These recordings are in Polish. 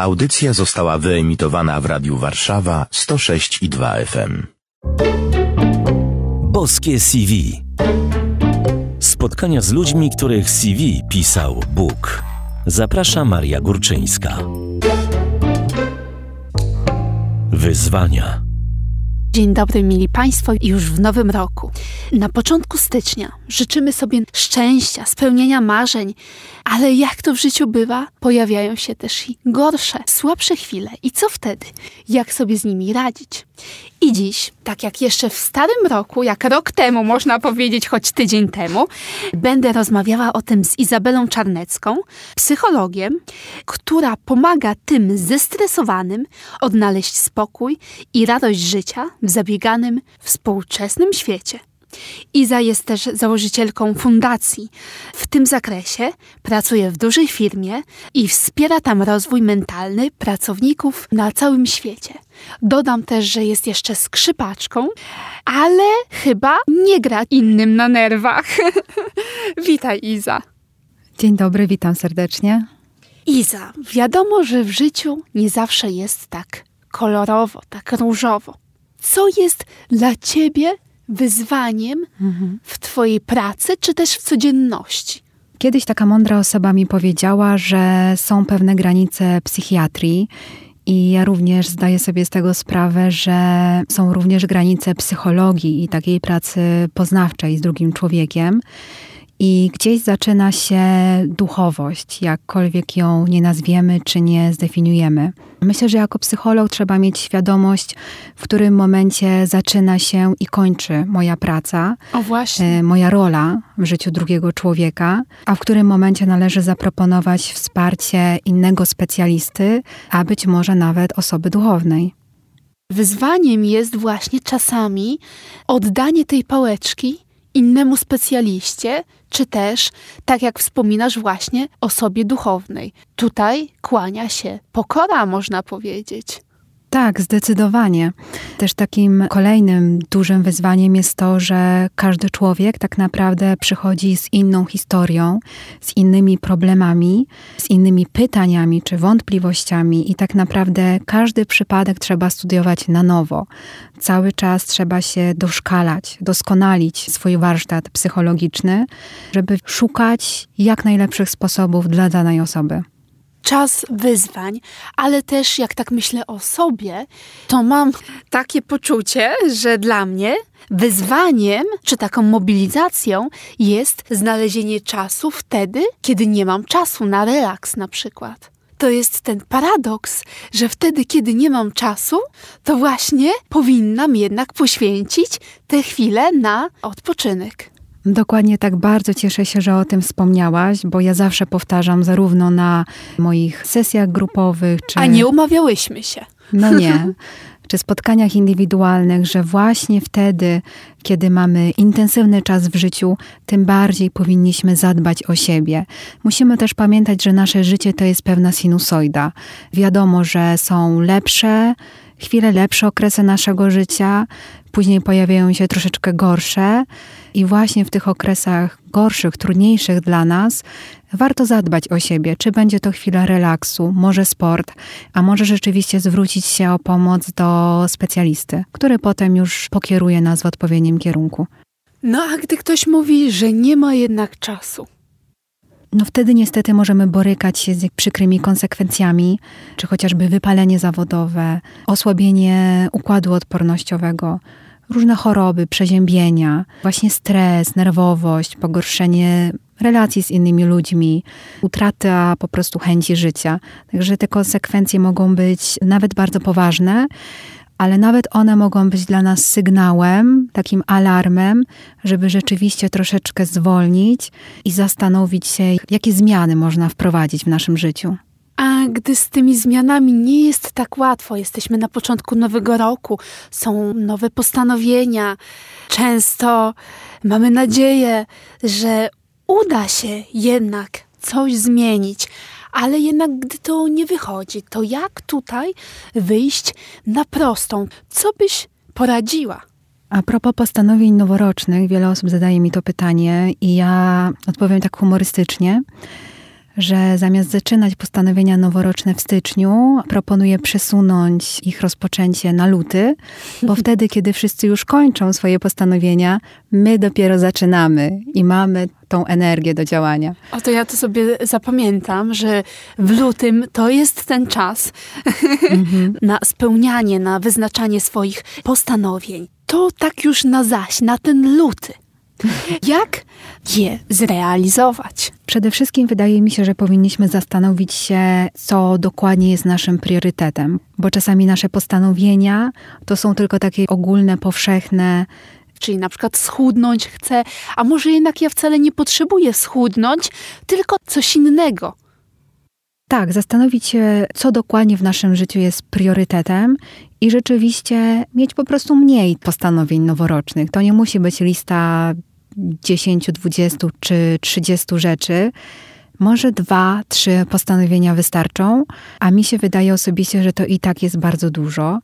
Audycja została wyemitowana w Radiu Warszawa 106 i 2 FM. Boskie CV. Spotkania z ludźmi, których CV pisał Bóg. Zaprasza Maria Górczyńska. Wyzwania. Dzień dobry, mili Państwo, już w nowym roku. Na początku stycznia życzymy sobie szczęścia, spełnienia marzeń, ale jak to w życiu bywa, pojawiają się też i gorsze, słabsze chwile. I co wtedy? Jak sobie z nimi radzić? I dziś, tak jak jeszcze w starym roku, jak rok temu, można powiedzieć, choć tydzień temu, będę rozmawiała o tym z Izabelą Czarnecką, psychologiem, która pomaga tym zestresowanym odnaleźć spokój i radość życia w zabieganym, współczesnym świecie. Iza jest też założycielką fundacji. W tym zakresie pracuje w dużej firmie i wspiera tam rozwój mentalny pracowników na całym świecie. Dodam też, że jest jeszcze skrzypaczką, ale chyba nie gra innym na nerwach. Witaj, Iza. Dzień dobry, witam serdecznie. Iza, wiadomo, że w życiu nie zawsze jest tak kolorowo, tak różowo. Co jest dla ciebie wyzwaniem mhm. w Twojej pracy, czy też w codzienności? Kiedyś taka mądra osoba mi powiedziała, że są pewne granice psychiatrii. I ja również zdaję sobie z tego sprawę, że są również granice psychologii i takiej pracy poznawczej z drugim człowiekiem. I gdzieś zaczyna się duchowość, jakkolwiek ją nie nazwiemy czy nie zdefiniujemy. Myślę, że jako psycholog trzeba mieć świadomość, w którym momencie zaczyna się i kończy moja praca. E, moja rola w życiu drugiego człowieka, a w którym momencie należy zaproponować wsparcie innego specjalisty, a być może nawet osoby duchownej. Wyzwaniem jest właśnie czasami oddanie tej pałeczki innemu specjaliście, czy też, tak jak wspominasz właśnie, osobie duchownej. Tutaj kłania się pokora, można powiedzieć. Tak, zdecydowanie. Też takim kolejnym dużym wyzwaniem jest to, że każdy człowiek tak naprawdę przychodzi z inną historią, z innymi problemami, z innymi pytaniami czy wątpliwościami, i tak naprawdę każdy przypadek trzeba studiować na nowo. Cały czas trzeba się doszkalać, doskonalić swój warsztat psychologiczny, żeby szukać jak najlepszych sposobów dla danej osoby czas wyzwań, ale też jak tak myślę o sobie, to mam takie poczucie, że dla mnie wyzwaniem czy taką mobilizacją jest znalezienie czasu wtedy, kiedy nie mam czasu na relaks na przykład. To jest ten paradoks, że wtedy, kiedy nie mam czasu, to właśnie powinnam jednak poświęcić te chwile na odpoczynek. Dokładnie tak, bardzo cieszę się, że o tym wspomniałaś, bo ja zawsze powtarzam zarówno na moich sesjach grupowych, czy. A nie umawiałyśmy się. No nie. czy spotkaniach indywidualnych, że właśnie wtedy, kiedy mamy intensywny czas w życiu, tym bardziej powinniśmy zadbać o siebie. Musimy też pamiętać, że nasze życie to jest pewna sinusoida. Wiadomo, że są lepsze, chwile lepsze okresy naszego życia, później pojawiają się troszeczkę gorsze. I właśnie w tych okresach gorszych, trudniejszych dla nas, warto zadbać o siebie. Czy będzie to chwila relaksu, może sport, a może rzeczywiście zwrócić się o pomoc do specjalisty, który potem już pokieruje nas w odpowiednim kierunku. No a gdy ktoś mówi, że nie ma jednak czasu, no wtedy niestety możemy borykać się z przykrymi konsekwencjami, czy chociażby wypalenie zawodowe, osłabienie układu odpornościowego, różne choroby, przeziębienia, właśnie stres, nerwowość, pogorszenie relacji z innymi ludźmi, utrata po prostu chęci życia. Także te konsekwencje mogą być nawet bardzo poważne, ale nawet one mogą być dla nas sygnałem, takim alarmem, żeby rzeczywiście troszeczkę zwolnić i zastanowić się, jakie zmiany można wprowadzić w naszym życiu. A gdy z tymi zmianami nie jest tak łatwo, jesteśmy na początku nowego roku, są nowe postanowienia, często mamy nadzieję, że uda się jednak coś zmienić, ale jednak gdy to nie wychodzi, to jak tutaj wyjść na prostą? Co byś poradziła? A propos postanowień noworocznych, wiele osób zadaje mi to pytanie i ja odpowiem tak humorystycznie że zamiast zaczynać postanowienia noworoczne w styczniu, proponuję przesunąć ich rozpoczęcie na luty, bo wtedy, kiedy wszyscy już kończą swoje postanowienia, my dopiero zaczynamy i mamy tą energię do działania. O to ja to sobie zapamiętam, że w lutym to jest ten czas mhm. na spełnianie, na wyznaczanie swoich postanowień. To tak już na zaś, na ten luty. Jak je zrealizować? Przede wszystkim wydaje mi się, że powinniśmy zastanowić się, co dokładnie jest naszym priorytetem, bo czasami nasze postanowienia to są tylko takie ogólne, powszechne, czyli na przykład schudnąć chcę, a może jednak ja wcale nie potrzebuję schudnąć, tylko coś innego. Tak, zastanowić się, co dokładnie w naszym życiu jest priorytetem i rzeczywiście mieć po prostu mniej postanowień noworocznych. To nie musi być lista 10, 20 czy 30 rzeczy. Może dwa, trzy postanowienia wystarczą, a mi się wydaje osobiście, że to i tak jest bardzo dużo.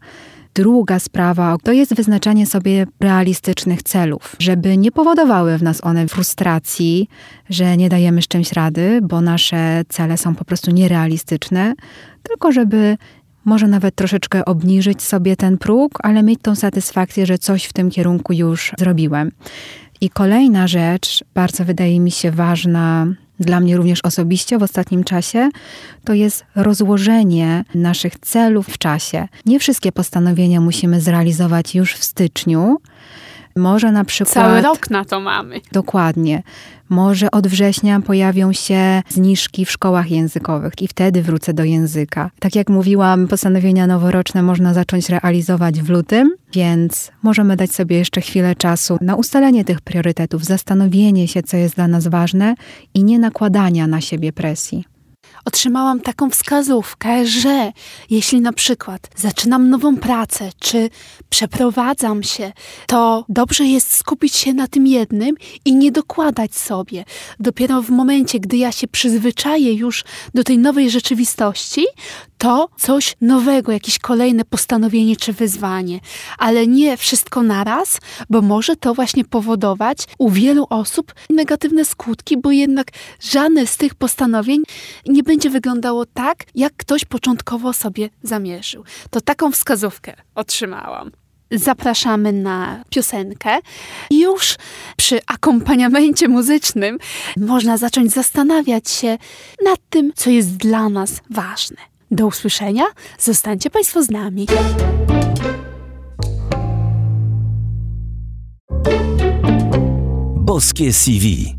Druga sprawa to jest wyznaczanie sobie realistycznych celów, żeby nie powodowały w nas one frustracji, że nie dajemy z czymś rady, bo nasze cele są po prostu nierealistyczne, tylko żeby może nawet troszeczkę obniżyć sobie ten próg, ale mieć tą satysfakcję, że coś w tym kierunku już zrobiłem. I kolejna rzecz, bardzo wydaje mi się ważna dla mnie również osobiście w ostatnim czasie, to jest rozłożenie naszych celów w czasie. Nie wszystkie postanowienia musimy zrealizować już w styczniu. Może na przykład. Cały rok na to mamy. Dokładnie. Może od września pojawią się zniżki w szkołach językowych i wtedy wrócę do języka. Tak jak mówiłam, postanowienia noworoczne można zacząć realizować w lutym, więc możemy dać sobie jeszcze chwilę czasu na ustalenie tych priorytetów, zastanowienie się, co jest dla nas ważne i nie nakładania na siebie presji otrzymałam taką wskazówkę, że jeśli na przykład zaczynam nową pracę, czy przeprowadzam się, to dobrze jest skupić się na tym jednym i nie dokładać sobie. Dopiero w momencie, gdy ja się przyzwyczaję już do tej nowej rzeczywistości, to coś nowego, jakieś kolejne postanowienie czy wyzwanie, ale nie wszystko naraz, bo może to właśnie powodować u wielu osób negatywne skutki, bo jednak żadne z tych postanowień nie będzie wyglądało tak, jak ktoś początkowo sobie zamierzył. To taką wskazówkę otrzymałam zapraszamy na piosenkę. Już przy akompaniamencie muzycznym można zacząć zastanawiać się nad tym, co jest dla nas ważne. Do usłyszenia. Zostańcie Państwo z nami. Boskie CV.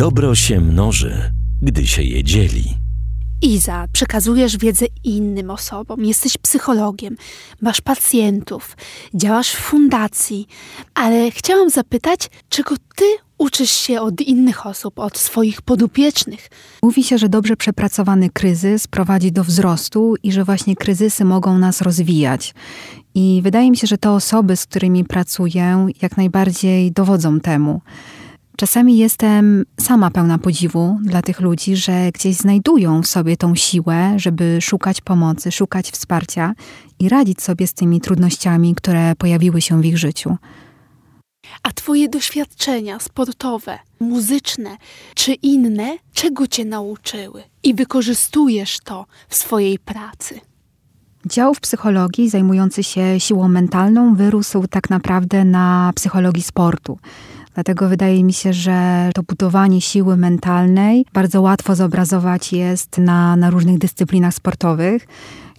Dobro się mnoży, gdy się je dzieli. Iza, przekazujesz wiedzę innym osobom, jesteś psychologiem, masz pacjentów, działasz w fundacji, ale chciałam zapytać, czego ty uczysz się od innych osób, od swoich podupiecznych? Mówi się, że dobrze przepracowany kryzys prowadzi do wzrostu i że właśnie kryzysy mogą nas rozwijać. I wydaje mi się, że te osoby, z którymi pracuję, jak najbardziej dowodzą temu. Czasami jestem sama pełna podziwu dla tych ludzi, że gdzieś znajdują w sobie tą siłę, żeby szukać pomocy, szukać wsparcia i radzić sobie z tymi trudnościami, które pojawiły się w ich życiu. A Twoje doświadczenia sportowe, muzyczne czy inne, czego Cię nauczyły i wykorzystujesz to w swojej pracy? Dział w psychologii zajmujący się siłą mentalną wyrósł tak naprawdę na psychologii sportu. Dlatego wydaje mi się, że to budowanie siły mentalnej bardzo łatwo zobrazować jest na, na różnych dyscyplinach sportowych.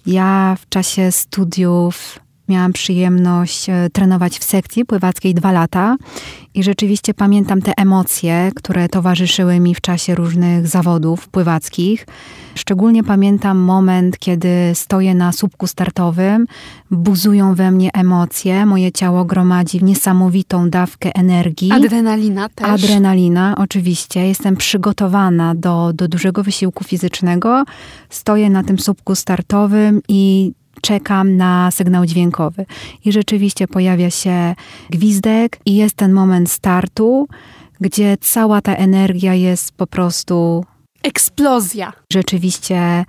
Ja w czasie studiów miałam przyjemność e, trenować w sekcji pływackiej dwa lata i rzeczywiście pamiętam te emocje, które towarzyszyły mi w czasie różnych zawodów pływackich. Szczególnie pamiętam moment, kiedy stoję na słupku startowym, buzują we mnie emocje, moje ciało gromadzi niesamowitą dawkę energii. Adrenalina też. Adrenalina, oczywiście. Jestem przygotowana do, do dużego wysiłku fizycznego. Stoję na tym słupku startowym i czekam na sygnał dźwiękowy. I rzeczywiście pojawia się gwizdek i jest ten moment startu, gdzie cała ta energia jest po prostu. Eksplozja. Rzeczywiście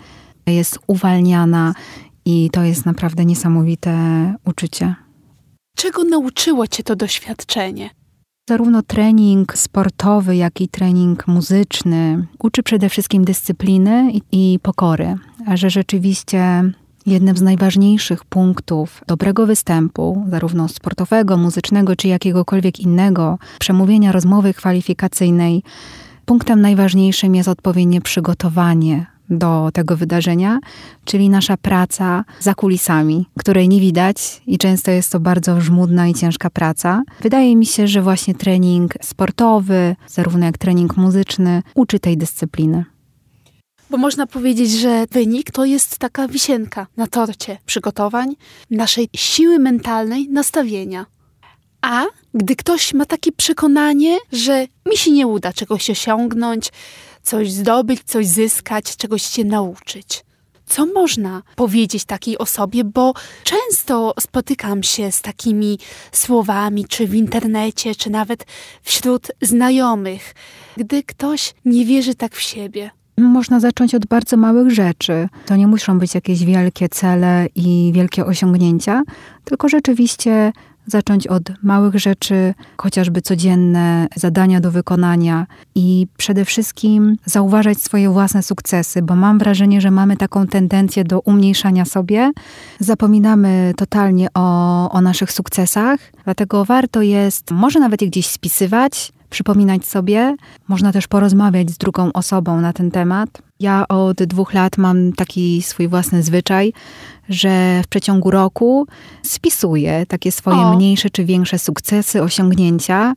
jest uwalniana i to jest naprawdę niesamowite uczucie. Czego nauczyło cię to doświadczenie? Zarówno trening sportowy, jak i trening muzyczny uczy przede wszystkim dyscypliny i, i pokory, a że rzeczywiście jednym z najważniejszych punktów dobrego występu, zarówno sportowego, muzycznego czy jakiegokolwiek innego, przemówienia rozmowy kwalifikacyjnej, punktem najważniejszym jest odpowiednie przygotowanie do tego wydarzenia, czyli nasza praca za kulisami, której nie widać i często jest to bardzo żmudna i ciężka praca. Wydaje mi się, że właśnie trening sportowy, zarówno jak trening muzyczny, uczy tej dyscypliny. Bo można powiedzieć, że wynik to jest taka wisienka na torcie przygotowań, naszej siły mentalnej, nastawienia. A gdy ktoś ma takie przekonanie, że mi się nie uda czegoś osiągnąć, coś zdobyć, coś zyskać, czegoś się nauczyć. Co można powiedzieć takiej osobie, bo często spotykam się z takimi słowami, czy w internecie, czy nawet wśród znajomych, gdy ktoś nie wierzy tak w siebie. Można zacząć od bardzo małych rzeczy. To nie muszą być jakieś wielkie cele i wielkie osiągnięcia, tylko rzeczywiście zacząć od małych rzeczy, chociażby codzienne zadania do wykonania i przede wszystkim zauważać swoje własne sukcesy, bo mam wrażenie, że mamy taką tendencję do umniejszania sobie. Zapominamy totalnie o, o naszych sukcesach, dlatego warto jest może nawet je gdzieś spisywać, przypominać sobie. Można też porozmawiać z drugą osobą na ten temat. Ja od dwóch lat mam taki swój własny zwyczaj, że w przeciągu roku spisuję takie swoje o. mniejsze czy większe sukcesy, osiągnięcia.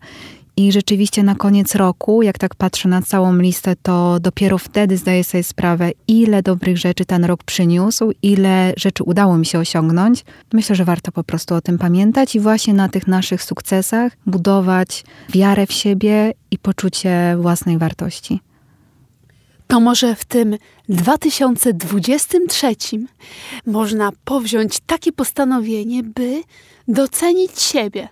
I rzeczywiście na koniec roku, jak tak patrzę na całą listę, to dopiero wtedy zdaję sobie sprawę, ile dobrych rzeczy ten rok przyniósł, ile rzeczy udało mi się osiągnąć. Myślę, że warto po prostu o tym pamiętać i właśnie na tych naszych sukcesach budować wiarę w siebie i poczucie własnej wartości to może w tym 2023 można powziąć takie postanowienie, by docenić siebie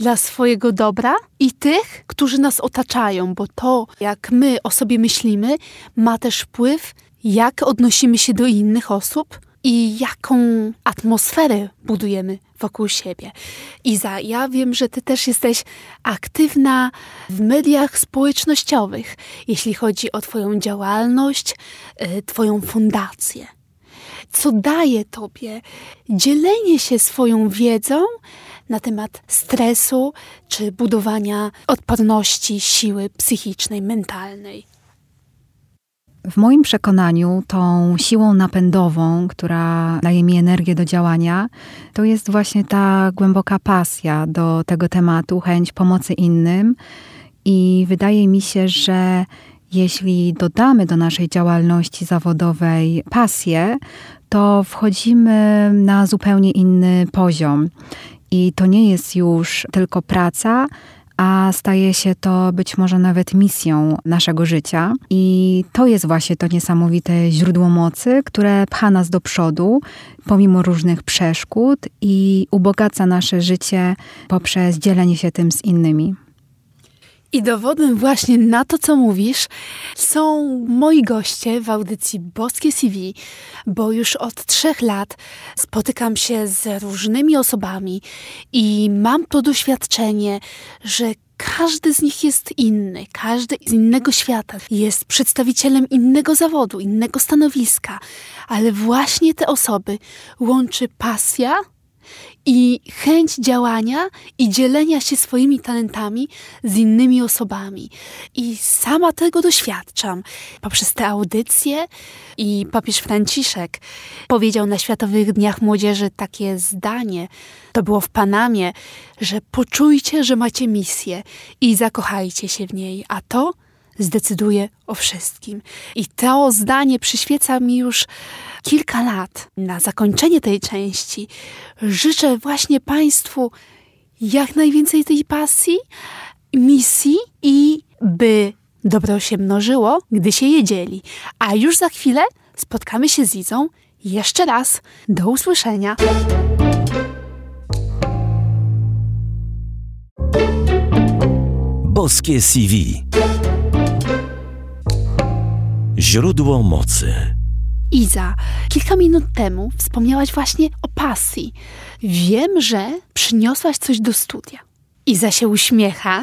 dla swojego dobra i tych, którzy nas otaczają, bo to, jak my o sobie myślimy, ma też wpływ, jak odnosimy się do innych osób i jaką atmosferę budujemy wokół siebie. Iza, ja wiem, że ty też jesteś aktywna w mediach społecznościowych, jeśli chodzi o twoją działalność, y, twoją fundację. Co daje tobie dzielenie się swoją wiedzą na temat stresu czy budowania odporności, siły psychicznej, mentalnej? W moim przekonaniu, tą siłą napędową, która daje mi energię do działania, to jest właśnie ta głęboka pasja do tego tematu, chęć pomocy innym. I wydaje mi się, że jeśli dodamy do naszej działalności zawodowej pasję, to wchodzimy na zupełnie inny poziom. I to nie jest już tylko praca, a staje się to być może nawet misją naszego życia. I to jest właśnie to niesamowite źródło mocy, które pcha nas do przodu pomimo różnych przeszkód i ubogaca nasze życie poprzez dzielenie się tym z innymi. I dowodem właśnie na to, co mówisz, są moi goście w audycji Boskie CV, bo już od trzech lat spotykam się z różnymi osobami i mam to doświadczenie, że każdy z nich jest inny, każdy z innego świata, jest przedstawicielem innego zawodu, innego stanowiska, ale właśnie te osoby łączy pasja i chęć działania i dzielenia się swoimi talentami z innymi osobami. I sama tego doświadczam poprzez te audycje. I papież Franciszek powiedział na Światowych Dniach Młodzieży takie zdanie, to było w Panamie, że poczujcie, że macie misję i zakochajcie się w niej, a to zdecyduje o wszystkim. I to zdanie przyświeca mi już kilka lat. Na zakończenie tej części życzę właśnie Państwu jak najwięcej tej pasji, misji i by dobro się mnożyło, gdy się je dzieli. A już za chwilę spotkamy się z Izą jeszcze raz. Do usłyszenia. Boskie CV Źródło mocy. Iza, kilka minut temu wspomniałaś właśnie o pasji. Wiem, że przyniosłaś coś do studia. Iza się uśmiecha.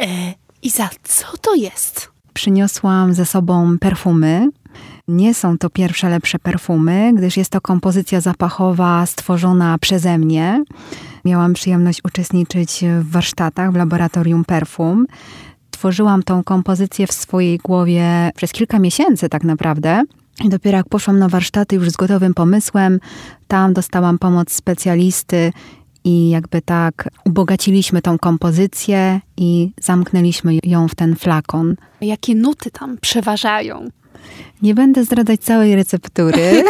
E, Iza, co to jest? Przyniosłam ze sobą perfumy. Nie są to pierwsze lepsze perfumy, gdyż jest to kompozycja zapachowa stworzona przeze mnie. Miałam przyjemność uczestniczyć w warsztatach w laboratorium perfum. Tworzyłam tą kompozycję w swojej głowie przez kilka miesięcy, tak naprawdę. Dopiero jak poszłam na warsztaty już z gotowym pomysłem, tam dostałam pomoc specjalisty i jakby tak ubogaciliśmy tą kompozycję i zamknęliśmy ją w ten flakon. Jakie nuty tam przeważają? Nie będę zdradzać całej receptury,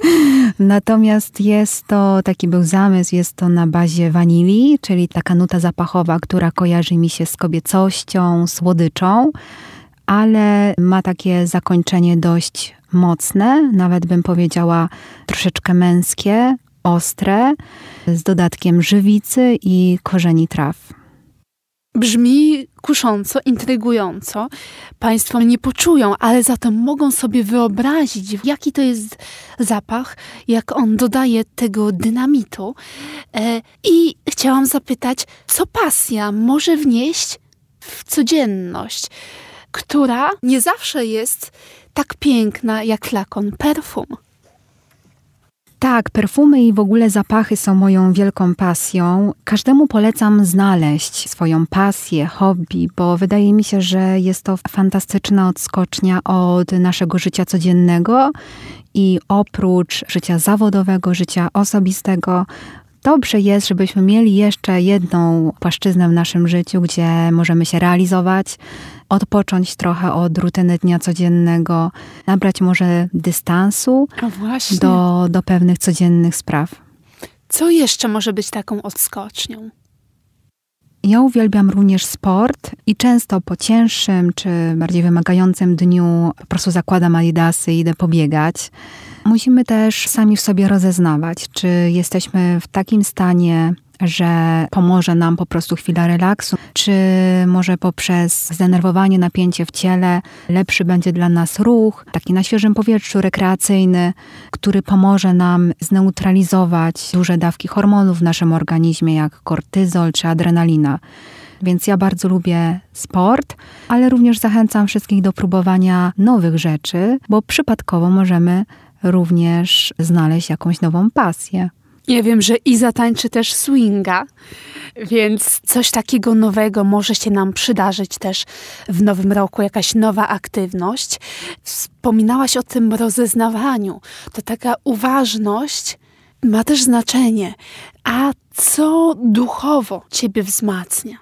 natomiast jest to, taki był zamysł, jest to na bazie wanilii, czyli taka nuta zapachowa, która kojarzy mi się z kobiecością, słodyczą, ale ma takie zakończenie dość mocne, nawet bym powiedziała troszeczkę męskie, ostre, z dodatkiem żywicy i korzeni traw. Brzmi kusząco, intrygująco. Państwo nie poczują, ale zatem mogą sobie wyobrazić, jaki to jest zapach, jak on dodaje tego dynamitu. E, I chciałam zapytać, co pasja może wnieść w codzienność, która nie zawsze jest tak piękna jak flakon perfum. Tak, perfumy i w ogóle zapachy są moją wielką pasją. Każdemu polecam znaleźć swoją pasję, hobby, bo wydaje mi się, że jest to fantastyczna odskocznia od naszego życia codziennego i oprócz życia zawodowego, życia osobistego, dobrze jest, żebyśmy mieli jeszcze jedną płaszczyznę w naszym życiu, gdzie możemy się realizować, odpocząć trochę od rutyny dnia codziennego, nabrać może dystansu do, do pewnych codziennych spraw. Co jeszcze może być taką odskocznią? Ja uwielbiam również sport i często po cięższym czy bardziej wymagającym dniu po prostu zakładam adidasy i idę pobiegać. Musimy też sami w sobie rozeznawać, czy jesteśmy w takim stanie że pomoże nam po prostu chwila relaksu, czy może poprzez zdenerwowanie, napięcie w ciele lepszy będzie dla nas ruch, taki na świeżym powietrzu rekreacyjny, który pomoże nam zneutralizować duże dawki hormonów w naszym organizmie, jak kortyzol czy adrenalina. Więc ja bardzo lubię sport, ale również zachęcam wszystkich do próbowania nowych rzeczy, bo przypadkowo możemy również znaleźć jakąś nową pasję. Ja wiem, że Iza tańczy też swinga, więc coś takiego nowego może się nam przydarzyć też w nowym roku, jakaś nowa aktywność. Wspominałaś o tym rozeznawaniu. To taka uważność ma też znaczenie. A co duchowo ciebie wzmacnia?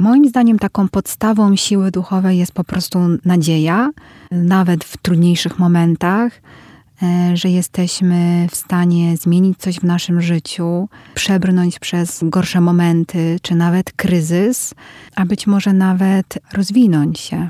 Moim zdaniem taką podstawą siły duchowej jest po prostu nadzieja, nawet w trudniejszych momentach że jesteśmy w stanie zmienić coś w naszym życiu, przebrnąć przez gorsze momenty, czy nawet kryzys, a być może nawet rozwinąć się.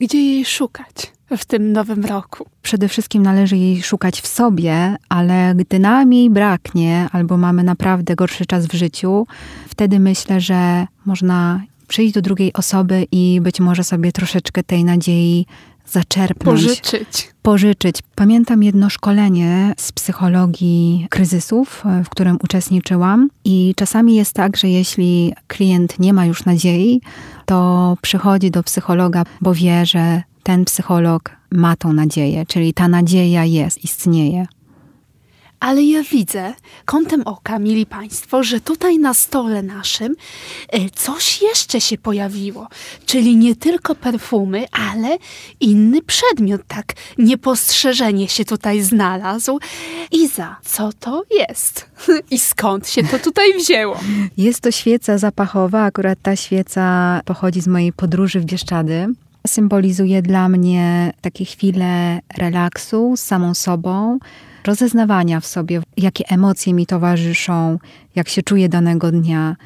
Gdzie jej szukać? w tym nowym roku? Przede wszystkim należy jej szukać w sobie, ale gdy nam jej braknie, albo mamy naprawdę gorszy czas w życiu, wtedy myślę, że można przyjść do drugiej osoby i być może sobie troszeczkę tej nadziei zaczerpnąć. Pożyczyć. Pożyczyć. Pamiętam jedno szkolenie z psychologii kryzysów, w którym uczestniczyłam, i czasami jest tak, że jeśli klient nie ma już nadziei, to przychodzi do psychologa, bo wie, że ten psycholog ma tą nadzieję, czyli ta nadzieja jest, istnieje. Ale ja widzę kątem oka, mili Państwo, że tutaj na stole naszym e, coś jeszcze się pojawiło. Czyli nie tylko perfumy, ale inny przedmiot, tak niepostrzeżenie się tutaj znalazł. Iza, co to jest? I skąd się to tutaj wzięło? Jest to świeca zapachowa. Akurat ta świeca pochodzi z mojej podróży w Bieszczady. Symbolizuje dla mnie takie chwile relaksu z samą sobą, rozeznawania w sobie, jakie emocje mi towarzyszą, jak się czuję danego dnia.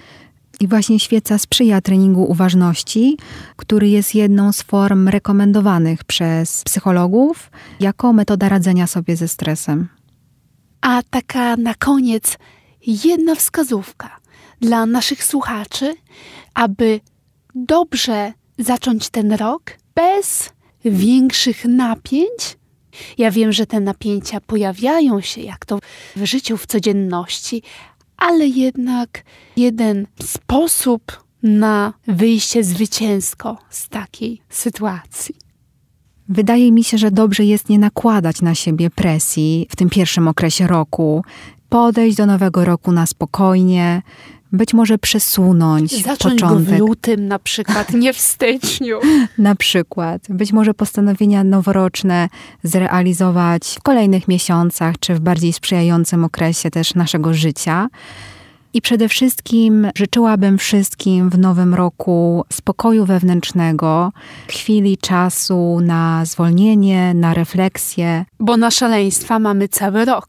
I właśnie świeca sprzyja treningu uważności, który jest jedną z form rekomendowanych przez psychologów jako metoda radzenia sobie ze stresem. A taka na koniec jedna wskazówka dla naszych słuchaczy, aby dobrze zacząć ten rok bez większych napięć, ja wiem, że te napięcia pojawiają się, jak to w życiu, w codzienności, ale jednak jeden sposób na wyjście zwycięsko z takiej sytuacji. Wydaje mi się, że dobrze jest nie nakładać na siebie presji w tym pierwszym okresie roku, podejść do nowego roku na spokojnie, być może przesunąć Zacząć początek. go w lutym na przykład, nie w styczniu. Na przykład, być może postanowienia noworoczne zrealizować w kolejnych miesiącach, czy w bardziej sprzyjającym okresie też naszego życia. I przede wszystkim życzyłabym wszystkim w nowym roku spokoju wewnętrznego, chwili czasu na zwolnienie, na refleksję. Bo na szaleństwa mamy cały rok,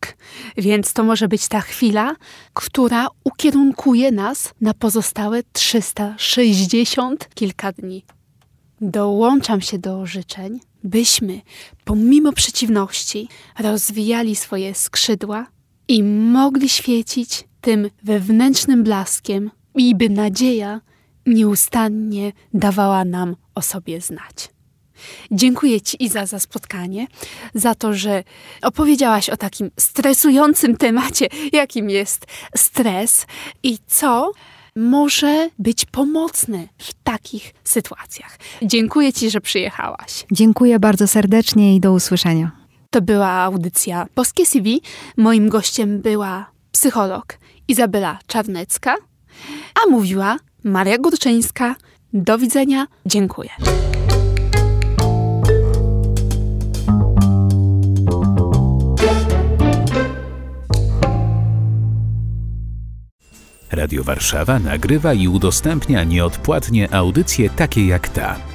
więc to może być ta chwila, która ukierunkuje nas na pozostałe 360 kilka dni. Dołączam się do życzeń, byśmy pomimo przeciwności rozwijali swoje skrzydła i mogli świecić tym wewnętrznym blaskiem i by nadzieja nieustannie dawała nam o sobie znać. Dziękuję Ci, Iza, za spotkanie, za to, że opowiedziałaś o takim stresującym temacie, jakim jest stres i co może być pomocne w takich sytuacjach. Dziękuję Ci, że przyjechałaś. Dziękuję bardzo serdecznie i do usłyszenia. To była audycja Boskie CV. Moim gościem była psycholog Izabela Czarnecka, a mówiła Maria Górczyńska. Do widzenia, dziękuję. Radio Warszawa nagrywa i udostępnia nieodpłatnie audycje takie jak ta.